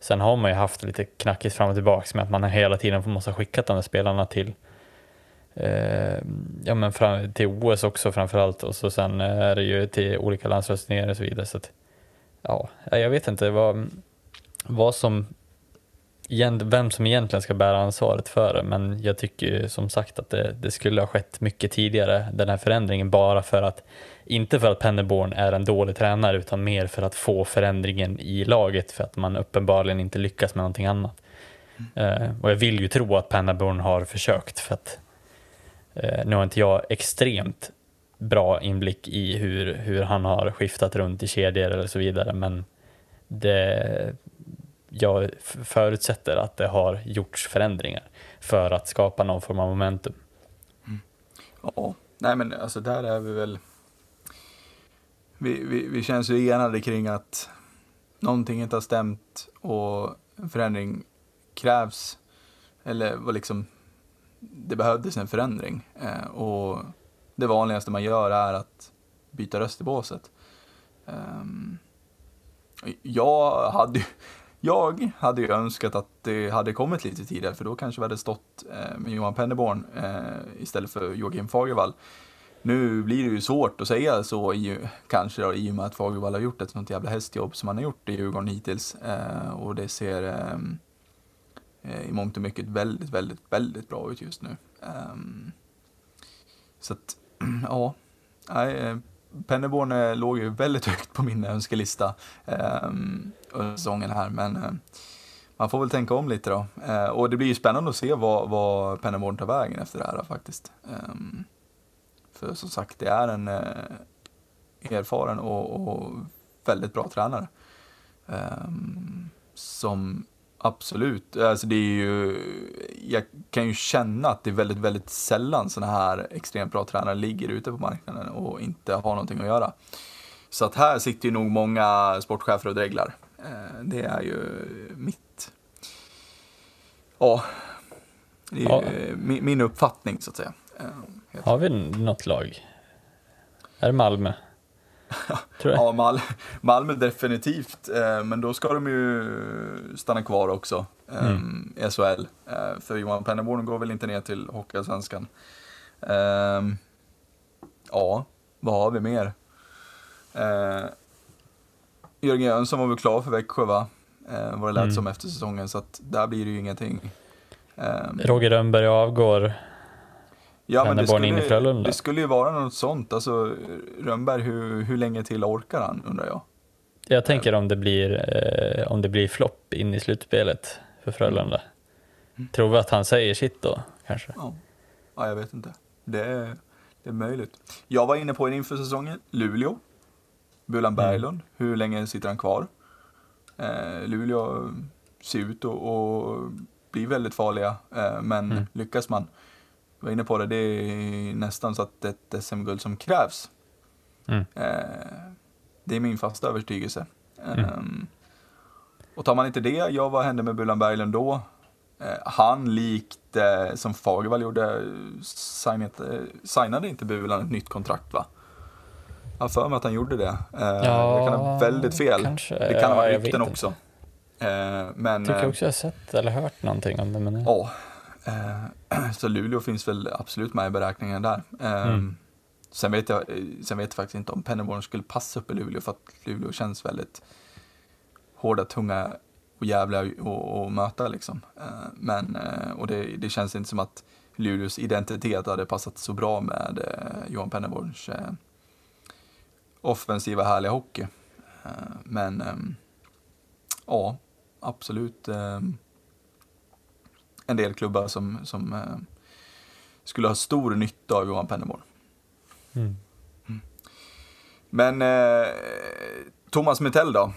Sen har man ju haft lite knackigt fram och tillbaka med att man hela tiden måste ha skickat de där spelarna till eh, ja, men fram, till OS också framförallt och så sen är det ju till olika landslagsturneringar och så vidare. Så att, ja, jag vet inte vad, vad som vem som egentligen ska bära ansvaret för det, men jag tycker som sagt att det, det, skulle ha skett mycket tidigare, den här förändringen, bara för att, inte för att Pennerborn är en dålig tränare, utan mer för att få förändringen i laget, för att man uppenbarligen inte lyckas med någonting annat. Mm. Uh, och jag vill ju tro att Pennerborn har försökt, för att uh, nu har inte jag extremt bra inblick i hur, hur han har skiftat runt i kedjor eller så vidare, men det, jag förutsätter att det har gjorts förändringar för att skapa någon form av momentum. Mm. Ja, nej men alltså där är vi väl... Vi, vi, vi känns ju enade kring att någonting inte har stämt och en förändring krävs. Eller vad liksom, det behövdes en förändring. Eh, och det vanligaste man gör är att byta röst i båset. Um, jag hade ju jag hade ju önskat att det hade kommit lite tidigare för då kanske vi hade stått eh, med Johan Penneborn eh, istället för Joakim Fagervall. Nu blir det ju svårt att säga så i, kanske då, i och med att Fagervall har gjort ett sånt jävla hästjobb som han har gjort i Djurgården hittills. Eh, och det ser i mångt och mycket väldigt, väldigt, väldigt bra ut just nu. Ehm, så att, [clears throat] ja, nej, Penneborn låg ju väldigt högt på min önskelista eh, under säsongen här, men eh, man får väl tänka om lite då. Eh, och det blir ju spännande att se vad, vad Penneborn tar vägen efter det här faktiskt. Ehm, för som sagt, det är en eh, erfaren och, och, väldigt bra tränare. Ehm, som Absolut. Alltså det är ju, jag kan ju känna att det är väldigt, väldigt sällan sådana här extremt bra tränare ligger ute på marknaden och inte har någonting att göra. Så att här sitter ju nog många sportchefer och dreglar. Eh, det är ju mitt, ja, det är ja. min, uppfattning så att säga. Eh, har vi något lag? Är det Malmö? [laughs] ja, Mal Malmö definitivt, eh, men då ska de ju stanna kvar också eh, mm. i SHL. Eh, för Johan Pennerborn går väl inte ner till Hockeyallsvenskan. Eh, ja, vad har vi mer? Eh, Jörgen Jönsson var väl klar för Växjö va? Eh, vad det lät mm. som efter säsongen, så att där blir det ju ingenting. Eh, Roger Rönnberg avgår Ja, men det skulle, det skulle ju vara något sånt. Alltså, Rönnberg, hur, hur länge till orkar han, undrar jag? Jag tänker om det blir, eh, om det blir flopp in i slutspelet för Frölunda. Mm. Tror vi att han säger sitt då, kanske? Ja, ja jag vet inte. Det är, det är möjligt. Jag var inne på en inför säsongen, Luleå. Bulan mm. Berglund, mm. hur länge sitter han kvar? Eh, Luleå ser ut att bli väldigt farliga, eh, men mm. lyckas man var inne på det, det är nästan så att ett SM-guld som krävs. Mm. Eh, det är min fasta övertygelse. Mm. Um, och tar man inte det, ja vad hände med Bulan Berglund då? Eh, han likt eh, som Fagervall gjorde, signade, signade inte Bulan ett nytt kontrakt va? Jag har för mig att han gjorde det. Ja, det kan ha väldigt fel. Kanske. Det kan ha varit rykten också. Eh, men, jag tycker också jag har sett eller hört någonting om det. Men... Ja, [clears throat] så Luleå finns väl absolut med i beräkningen där. Eh, mm. Sen, vet jag, sen vet jag faktiskt inte om Pennerborn skulle passa upp i Luleå för att Luleå känns väldigt hårda, tunga och jävla och möta liksom. Eh, men, eh, och det, det känns inte som att Luleås identitet hade passat så bra med eh, Johan Penneborns eh, offensiva härliga hockey. Eh, men ehm, ja, absolut ehm, en del klubbar som, som eh, skulle ha stor nytta av Johan Penneborn. Mm. Mm. Men eh, Thomas Mittell då?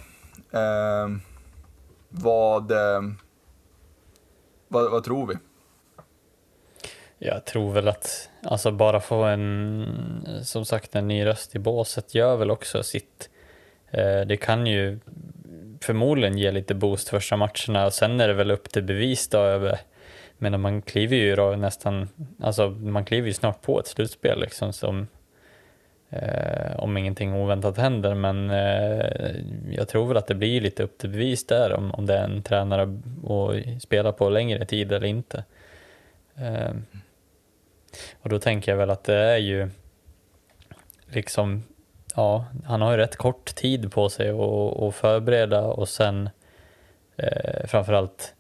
Eh, vad, eh, vad, vad, tror vi? Jag tror väl att, alltså bara få en, som sagt en ny röst i båset gör väl också sitt. Eh, det kan ju förmodligen ge lite boost första matcherna och sen är det väl upp till bevis då över men man kliver ju då nästan, alltså man kliver ju snart på ett slutspel liksom som eh, om ingenting oväntat händer men eh, jag tror väl att det blir lite upp till bevis där om, om det är en tränare att spela på längre tid eller inte. Eh, och då tänker jag väl att det är ju liksom, ja, han har ju rätt kort tid på sig att förbereda och sen eh, framförallt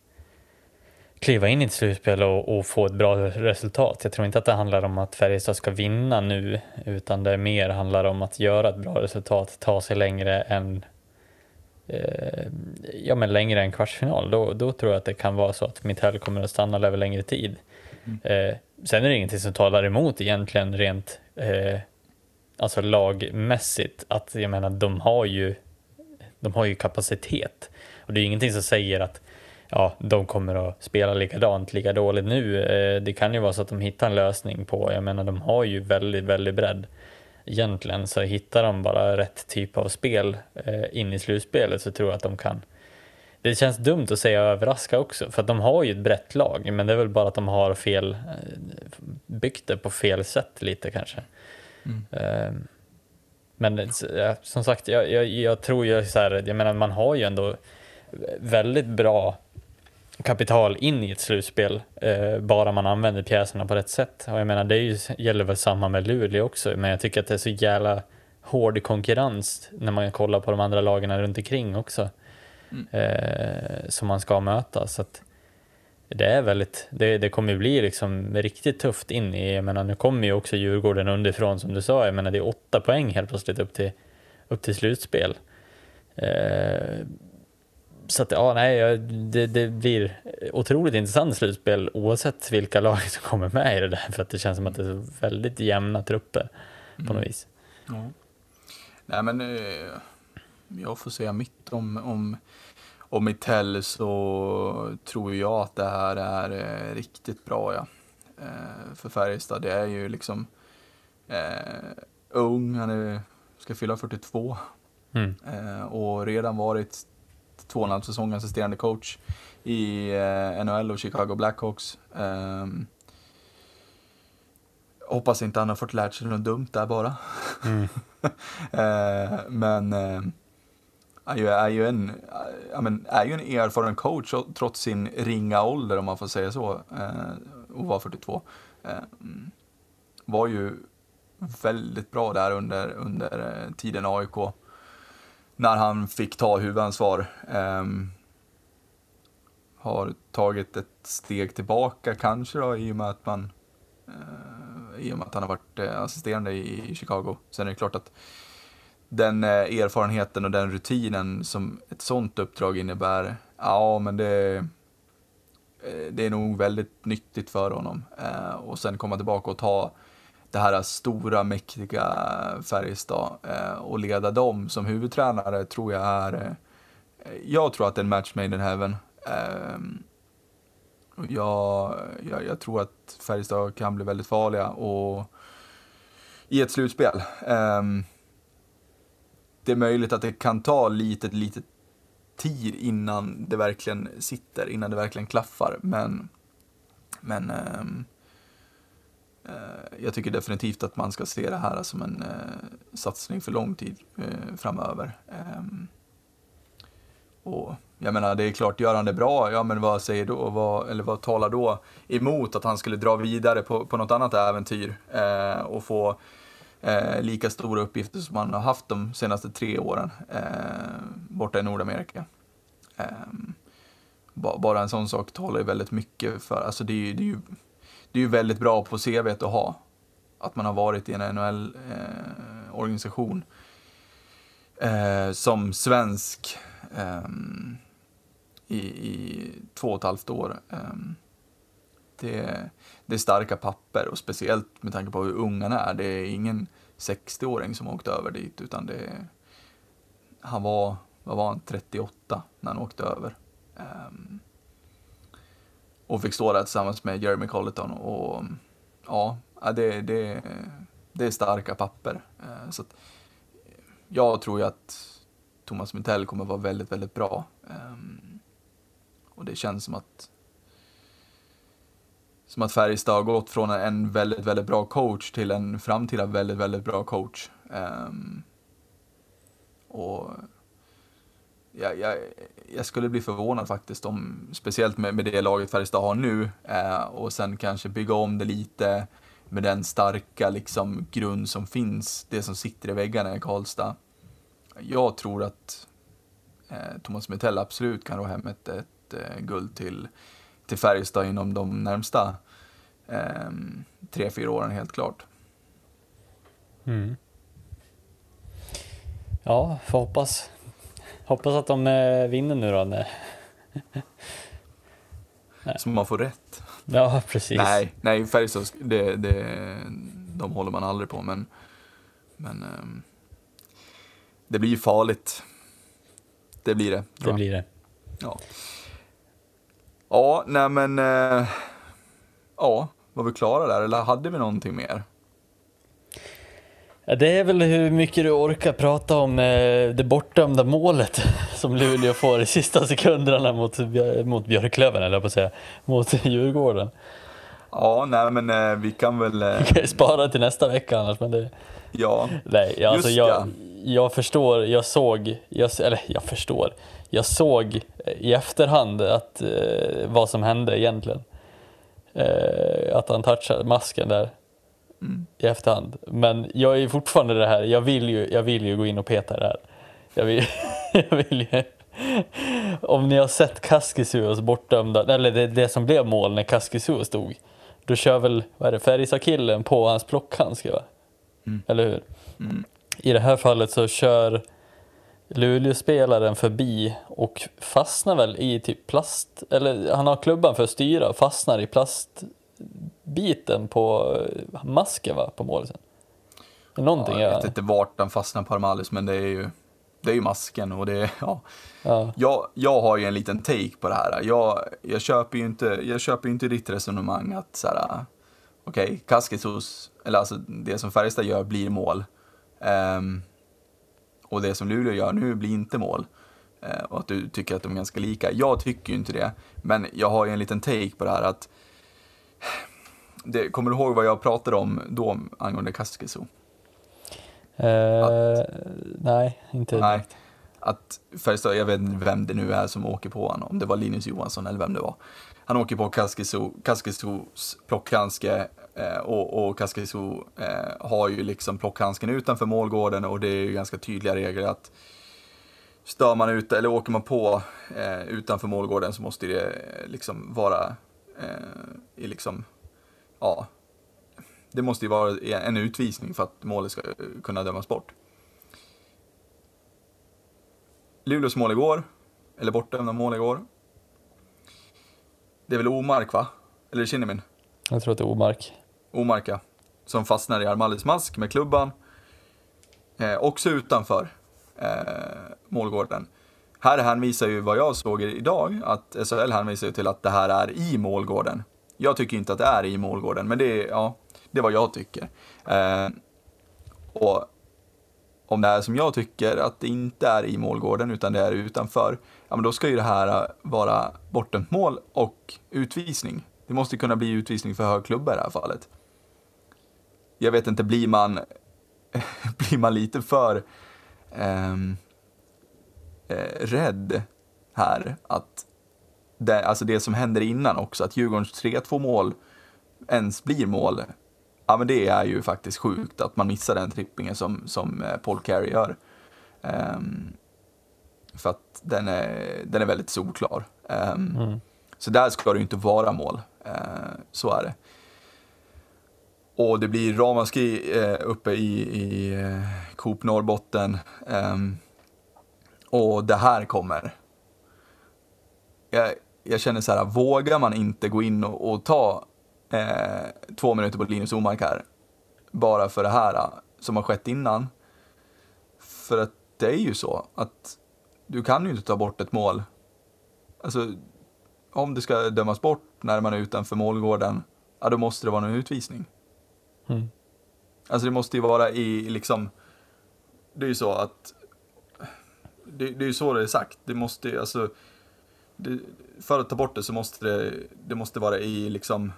kliva in i ett slutspel och, och, få ett bra resultat. Jag tror inte att det handlar om att Färjestad ska vinna nu, utan det mer handlar om att göra ett bra resultat, ta sig längre än eh, ja, men längre än kvartsfinal. Då, då tror jag att det kan vara så att Mitell kommer att stanna över längre tid. Mm. Eh, sen är det ingenting som talar emot egentligen rent eh, alltså lagmässigt. Att jag menar, de har ju, de har ju kapacitet. Och det är ingenting som säger att ja, de kommer att spela likadant, lika dåligt nu. Eh, det kan ju vara så att de hittar en lösning på, jag menar de har ju väldigt, väldigt bredd egentligen, så hittar de bara rätt typ av spel eh, in i slutspelet så tror jag att de kan. Det känns dumt att säga överraska också, för att de har ju ett brett lag, men det är väl bara att de har fel, eh, byggt det på fel sätt lite kanske. Mm. Ehm, men som sagt, jag, jag, jag tror ju så här, jag menar man har ju ändå väldigt bra kapital in i ett slutspel, eh, bara man använder pjäserna på rätt sätt. Och jag menar, det ju, gäller väl samma med Luleå också, men jag tycker att det är så jävla hård konkurrens när man kollar på de andra lagen runt omkring också, mm. eh, som man ska möta. Så det är väldigt, det, det kommer bli liksom riktigt tufft in i, jag menar nu kommer ju också Djurgården underifrån som du sa, jag menar det är åtta poäng helt plötsligt upp till, upp till slutspel. Eh, så att, ja, nej, det, det blir otroligt intressant slutspel oavsett vilka lag [laughs] som kommer med i det där, för att det känns som att det är väldigt jämna trupper på något mm. vis. Ja. Nej, men eh, jag får säga mitt om, om, om Mitell så tror jag att det här är eh, riktigt bra, ja. Eh, för Färjestad. Det är ju liksom eh, ung, han är, ska fylla 42 mm. och redan varit två och en halv säsong assisterande coach i eh, NHL och Chicago Blackhawks. Um, hoppas inte han har fått lärt sig något dumt där bara. Mm. uh, [laughs] men uh, är, ju, är, ju en, uh, men, är ju en erfaren coach trots sin ringa ålder om man får säga så. Uh, och var 42. var ju väldigt bra där under, under tiden AIK när han fick ta huvudansvar. Um, har tagit ett steg tillbaka kanske då i och med att man uh, i och med att han har varit uh, assisterande i, i, Chicago. Sen är det klart att den uh, erfarenheten och den rutinen som ett sånt uppdrag innebär, ja men det, det är nog väldigt nyttigt för honom. och sen komma tillbaka och ta det här stora, mäktiga Färjestad eh, och leda dem som huvudtränare tror jag är, eh, jag tror att det är en match made in heaven. Ehm, jag, jag, jag, tror att Färjestad kan bli väldigt farliga och i ett slutspel. Ehm, det är möjligt att det kan ta lite, lite tid innan det verkligen sitter, innan det verkligen klaffar, men, men Eh, Eh, jag tycker definitivt att man ska se det här som en eh, satsning för lång tid eh, framöver. Ehm, och jag menar, det är klart, gör han det bra, ja men vad säger då, vad, eller vad talar då emot att han skulle dra vidare på, på något annat äventyr eh, och få eh, lika stora uppgifter som han har haft de senaste tre åren eh, borta i Nordamerika. Eh, bara en sån sak talar ju väldigt mycket för, alltså det är ju, det är ju, det är ju väldigt bra på CV att ha. Att man har varit i en NHL-organisation. Eh, eh, som svensk eh, i, i två och ett halvt år. Eh, det, det är starka papper och speciellt med tanke på hur ung han är. Det är ingen 60-åring som åkte över dit utan det är, han var, vad var han, 38 när han åkte över. Um, och fick stå där tillsammans med Jeremy Colleton och ja, det, det, det är starka papper. Eh, så att, eh, jag tror ju att Thomas Mittell kommer vara väldigt, väldigt bra. Ehm, och det känns som att som att Färjestad har gått från en väldigt, väldigt bra coach till en framtida väldigt, väldigt bra coach. Ehm, och jag, jag, jag, skulle bli förvånad faktiskt om, speciellt med, med det laget Färjestad har nu, eh, och sen kanske bygga om det lite med den starka liksom, grund som finns, det som sitter i väggarna i Karlstad. Jag tror att eh, Thomas Mitell absolut kan ro hem ett, ett ett guld till till Färjestad inom de närmsta eh, tre, fyra åren helt klart. Mm. Ja, får hoppas. Hoppas att de eh, vinner nu då. [laughs] Nej. Så man får rätt. Ja, precis. Nej, nej Färjestad, det, det, de håller man aldrig på, men, men um, det blir farligt. Det blir det. Det blir det. Ja. Ja, nej men... Eh, ja, var vi klara där eller hade vi någonting mer? Ja, det är väl hur mycket du orkar prata om eh, det bortdömda målet [laughs] som Luleå får i sista sekunderna mot, mot Björklöven, eller på att säga, mot Djurgården. Ja, nej men eh, vi kan väl... Eh... Vi kan spara till nästa vecka annars, men det... Ja, nej, alltså jag, ja. jag förstår, jag såg, jag, eller jag förstår, jag såg i efterhand att, eh, vad som hände egentligen. Eh, att han touchade masken där mm. i efterhand. Men jag är fortfarande det här, jag vill ju, jag vill ju gå in och peta det här. Jag vill, [laughs] jag vill ju. Om ni har sett Kaskisuos bortdömda, eller det, det som blev mål när Kaskisuo stod. Då kör väl, Färjestad-killen på hans plockhandske va? Mm. Eller hur? Mm. I det här fallet så kör Luleå-spelaren förbi och fastnar väl i typ plast, eller han har klubban för att styra och fastnar i plastbiten på masken va, på målet. Någonting ja, jag vet inte vart den fastnar på Armalis, men det är ju, det är ju masken och det är, ja. ja. Jag, jag har ju en liten take på det här. Jag, jag köper ju inte, jag köper inte ditt resonemang att så här, okej, okay, eller alltså det som Färjestad gör blir mål. Um, och det som Luleå gör nu blir inte mål. Eh, och att du tycker att de är ganska lika. Jag tycker ju inte det, men jag har ju en liten take på det här att det, kommer du ihåg vad jag pratade om då angående Kaskiso? Uh, att, nej, inte nej, Att Färjestad, jag vet inte vem det nu är som åker på honom, om det var Linus Johansson eller vem det var. Han åker på Kaskiso, Kaskisos plockhandske Eh, och, och Kaskiso eh, har ju liksom plockhandsken utanför målgården och det är ju ganska tydliga regler att stör man ut eller åker man på eh, utanför målgården så måste det eh, liksom vara eh, i liksom, ja, det måste ju vara en utvisning för att målet ska kunna dömas bort. Luleås mål igår, eller bortdömda mål igår. Det är väl Omark va? Eller Kinnimin? Jag tror att det är Omark. Omarka, som fastnar i Armalis mask med klubban. Eh, också utanför eh, målgården. Här hänvisar ju vad jag såg idag, att SHL hänvisar ju till att det här är i målgården. Jag tycker inte att det är i målgården, men det är, ja, det är vad jag tycker. Eh, och om det är som jag tycker, att det inte är i målgården utan det är utanför, ja men då ska ju det här vara bortdömt mål och utvisning. Det måste kunna bli utvisning för hög klubba i det här fallet jag vet inte, blir man, [laughs] blir man lite för ehm, eh, rädd här att det, alltså det som händer innan också, att Djurgårdens 3-2 mål ens blir mål, ja men det är ju faktiskt sjukt att man missar den trippingen som, som eh, Paul Carey gör. Um, för att den är, den är väldigt solklar. Um, Mm. Så där ska det ju inte vara mål. Eh, så är det. Och det blir ramaskri eh, uppe i, i eh, Coop Norrbotten. Ehm, och det här kommer. Jag, jag känner så här, vågar man inte gå in och, och ta eh, två minuter på Linus Omark här, bara för det här eh, som har skett innan. För att det är ju så att du kan ju inte ta bort ett mål. Alltså, om det ska dömas bort när man är utanför målgården, ja då måste det vara en utvisning. Mm. Alltså det måste ju vara i liksom, det är ju så att, det, det är ju så det är sagt, det måste ju, alltså, det, för att ta bort det så måste det, det måste vara i liksom,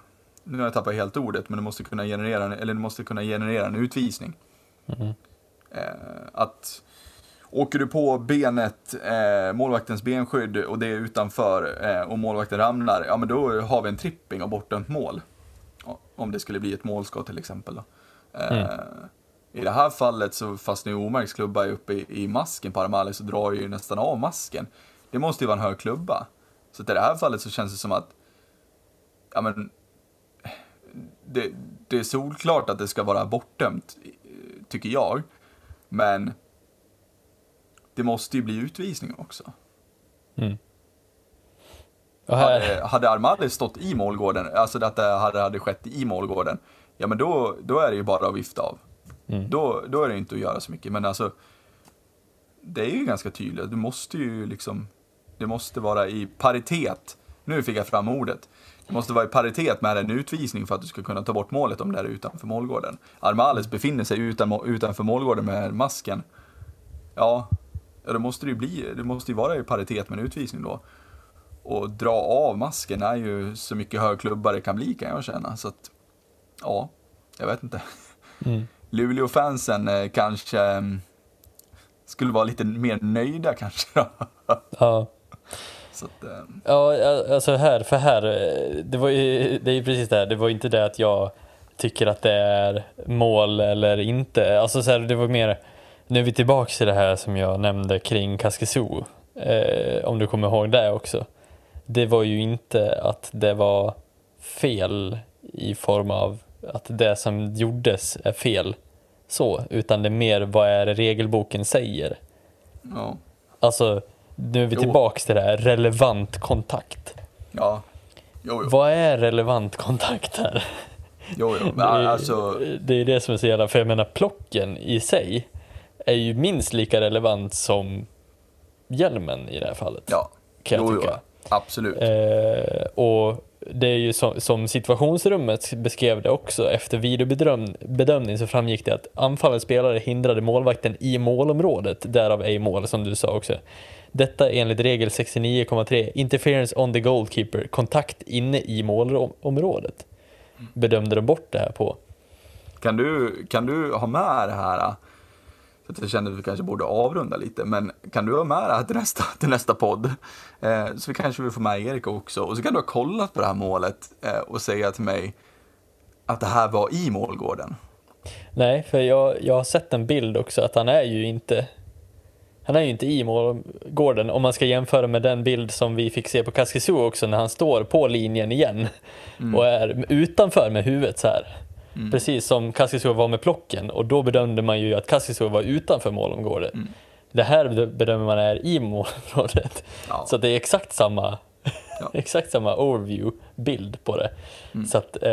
nu har jag tappat helt ordet, men det måste kunna generera, en- eller det måste kunna generera en utvisning. Mm. Eh, att åker du på benet, eh, målvaktens benskydd och det är utanför eh, och målvakten ramlar, ja men då har vi en tripping och bortdömt mål. Om det skulle bli ett målskott till exempel. Då. Eh, I det här fallet så fastnar ju Omarks klubba uppe i, i masken på Armali så drar ju nästan av masken. Det måste ju vara en hög klubba. Så i det här fallet så känns det som att, ja men, det, det är solklart att det ska vara bortdömt, eh, tycker jag. Men det måste ju bli utvisning också. Mm. Här, Hade, hade Armali stått i målgården, alltså att det hade, hade skett i målgården, ja men då, då är det ju bara att vifta av. Mm. Då, då är det inte att göra så mycket, men alltså det är ju ganska tydligt, du måste ju liksom, det måste vara i paritet, nu fick jag fram ordet, det måste vara i paritet med en utvisning för att du ska kunna ta bort målet om det är utanför målgården. Armales befinner sig utan, utanför målgården med masken. Ja, då måste det ju bli, det måste ju vara i paritet med en utvisning då. Och dra av masken är ju så mycket högklubbar det kan bli kan jag känna. Så att, ja, jag vet inte. mm. Luleå-fansen eh, kanske mm, skulle vara lite mer nöjda [laughs] kanske då. ja. Att, eh, Ja, alltså här, för här, eh, det var ju, det är ju precis det här, det var inte det att jag tycker att det är mål eller inte. Alltså så här, det var mer, nu är vi tillbaks till det här som jag nämnde kring Kaskisuo. Eh, om du kommer ihåg det också. Det var ju inte att det var fel i form av att det som gjordes är fel så, utan det är mer vad är det regelboken säger. ja, Alltså, nu är vi Jo. tillbaks till det här, relevant kontakt. ja, jo, jo, Vad är relevant kontakt här? jo, jo. Men, Det är, alltså, det är det som är så jävla, för jag menar plocken i sig är ju minst lika relevant som hjälmen i det här fallet. ja, kan jag jo, jo, tycka. absolut. Eh, och det är ju som, som situationsrummet beskrev det också, efter videobedömning så framgick det att anfallets spelare hindrade målvakten i målområdet, därav ej mål som du sa också. Detta enligt regel 69,3, interference on the goalkeeper, kontakt inne i målområdet. Bedömde de bort det här på. Kan du, kan du ha med det här? Så jag kände att vi kanske borde avrunda lite, men kan du ha med här till nästa, till nästa podd? Eh, så vi kanske vill få med Erik också. Och så kan du ha kollat på det här målet eh, och säga till mig att det här var i målgården. Nej, för jag, jag har sett en bild också att han är ju inte han är ju inte i målgården om man ska jämföra med den bild som vi fick se på Kaskisu också när han står på linjen igen och är utanför med huvudet så här. Precis som Kaskisu var med plocken och då bedömde man ju att Kaskisu var utanför målområdet. Det här bed- bedömer man är i målområdet. Ja. Så det är exakt samma, Ja. [laughs] exakt samma overview-bild på det. Så att, eh,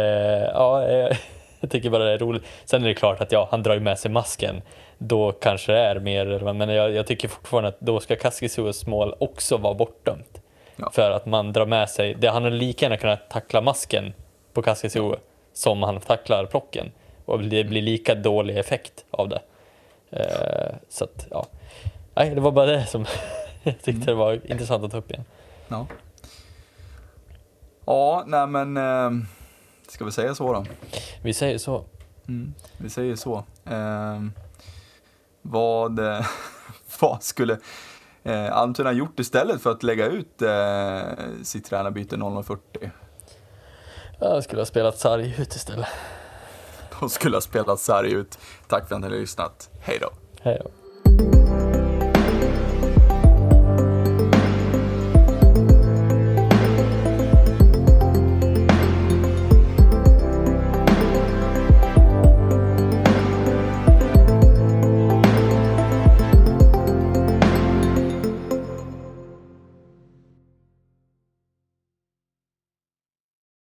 ja, eh, [laughs] jag tycker bara det är roligt. Sen är det klart att ja, han drar ju med sig masken. Då kanske det är mer relevant, men jag, jag tycker fortfarande att då ska Kaskisuos mål också vara bortdömt. Ja. För att man drar med sig, det, han hade lika gärna kunnat tackla masken på Kaskisuo som han tacklar plocken. Och det blir lika dålig effekt av det. Eh, så att, ja. Nej, det var bara det som [laughs] jag tyckte det var intressant att ta upp igen. Ja. Ja, nej men eh, ska vi säga så då? Vi säger så. Mm, vi säger så. Eh, vad, [laughs] vad skulle eh, Antuna gjort istället för att lägga ut eh, sitt tränarbyte 0040? Jag skulle ha spelat sarg ut istället. De skulle ha spelat sarg ut. Tack för att ni har lyssnat. Hej då. Hej då.